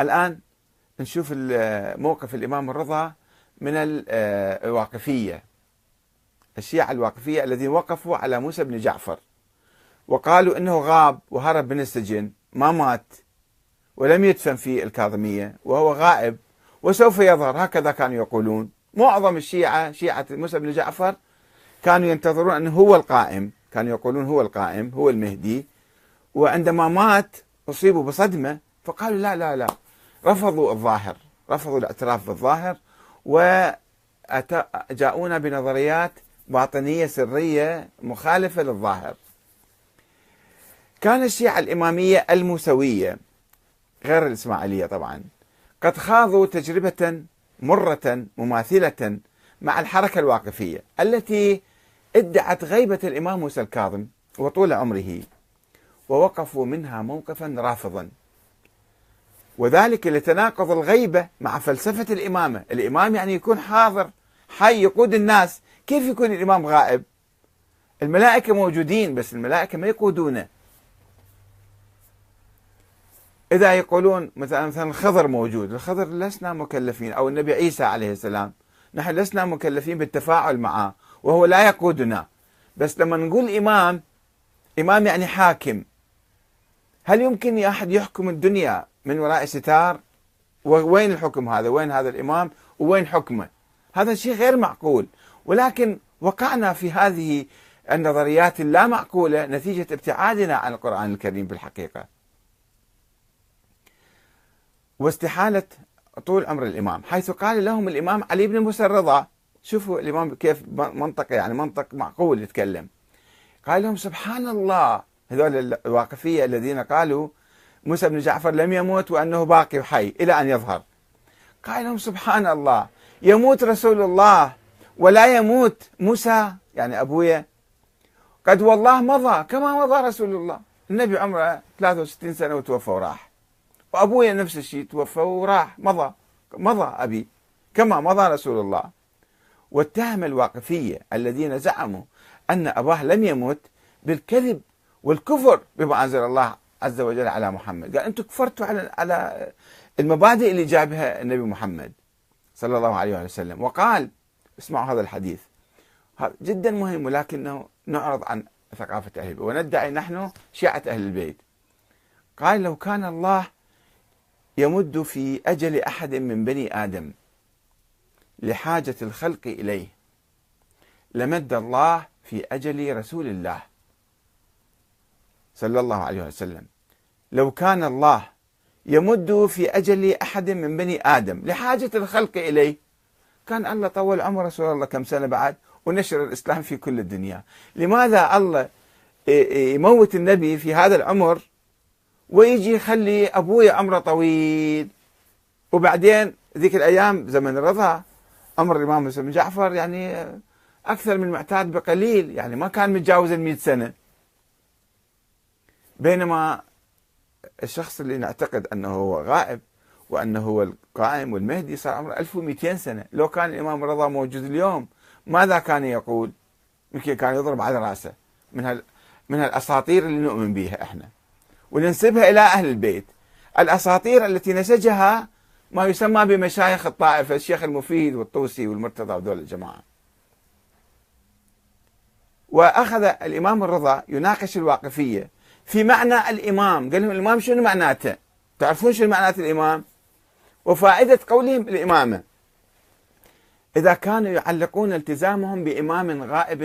الآن نشوف موقف الإمام الرضا من الواقفية الشيعة الواقفية الذين وقفوا على موسى بن جعفر. وقالوا إنه غاب وهرب من السجن ما مات ولم يدفن في الكاظمية وهو غائب وسوف يظهر. هكذا كانوا يقولون. معظم الشيعة شيعة موسى بن جعفر كانوا ينتظرون أنه هو القائم. كانوا يقولون هو القائم هو المهدي. وعندما مات أصيبوا بصدمة فقالوا لا لا لا. رفضوا الظاهر رفضوا الاعتراف بالظاهر وجاءونا بنظريات باطنية سرية مخالفة للظاهر. كان الشيعة الإمامية الموسوية غير الإسماعيلية طبعا قد خاضوا تجربة مرة مماثلة مع الحركة الواقفية التي ادعت غيبة الإمام موسى الكاظم وطول عمره ووقفوا منها موقفا رافضا. وذلك لتناقض الغيبة مع فلسفة الإمامة. الإمام يعني يكون حاضر حي يقود الناس. كيف يكون الإمام غائب؟ الملائكة موجودين بس الملائكة ما يقودونه. إذا يقولون مثلا مثلا الخضر موجود. الخضر لسنا مكلفين أو النبي عيسى عليه السلام. نحن لسنا مكلفين بالتفاعل معه وهو لا يقودنا. بس لما نقول إمام إمام يعني حاكم. هل يمكن أحد يحكم الدنيا؟ من وراء ستار وين الحكم هذا؟ وين هذا الإمام؟ وين حكمه؟ هذا شيء غير معقول. ولكن وقعنا في هذه النظريات اللا معقولة نتيجة ابتعادنا عن القرآن الكريم بالحقيقة. واستحالة طول عمر الإمام حيث قال لهم الإمام علي بن موسى الرضا شوفوا الإمام كيف منطق يعني منطق معقول يتكلم. قال لهم سبحان الله هذول الواقفية الذين قالوا موسى بن جعفر لم يموت وأنه باقي حي إلى أن يظهر. قال لهم سبحان الله يموت رسول الله ولا يموت موسى يعني أبويا قد والله مضى كما مضى رسول الله. النبي عمره 63 سنة وتوفى وراح. وأبويا نفس الشيء توفى وراح. مضى مضى أبي كما مضى رسول الله. واتهم الواقفية الذين زعموا أن أباه لم يمت بالكذب والكفر بما أنزل الله عز وجل على محمد. قال أنتم كفرتوا على على المبادئ اللي جابها النبي محمد صلى الله عليه وسلم. وقال اسمعوا هذا الحديث. جدا مهم ولكنه نعرض عن ثقافة أهل البيت وندعي نحن شيعة أهل البيت. قال لو كان الله يمد في أجل أحد من بني آدم لحاجة الخلق إليه لمد الله في أجل رسول الله. صلى الله عليه وسلم. لو كان الله يمد في أجل أحد من بني آدم لحاجة الخلق إليه كان الله طول عمر رسول الله كم سنة بعد؟ ونشر الإسلام في كل الدنيا. لماذا الله يموت النبي في هذا العمر ويجي يخلي أبوي عمره طويل؟ وبعدين ذيك الأيام زمن الرضا عمر الإمام مسلم جعفر يعني أكثر من المعتاد بقليل يعني ما كان متجاوز المئة سنة. بينما الشخص اللي نعتقد أنه هو غائب وأنه هو القائم والمهدي صار عمره 1200 سنة. لو كان الإمام الرضا موجود اليوم ماذا كان يقول؟ يمكن كان يضرب على رأسه من هال من الأساطير اللي نؤمن بها إحنا. وننسبها إلى أهل البيت. الأساطير التي نسجها ما يسمى بمشايخ الطائفة الشيخ المفيد والطوسي والمرتضى ودول الجماعة. وأخذ الإمام الرضا يناقش الواقفية. في معنى الإمام. قال لهم الإمام شنو معناته؟ تعرفون شنو معنات الإمام؟ وفائدة قولهم الإمامة. إذا كانوا يعلقون التزامهم بإمام غائب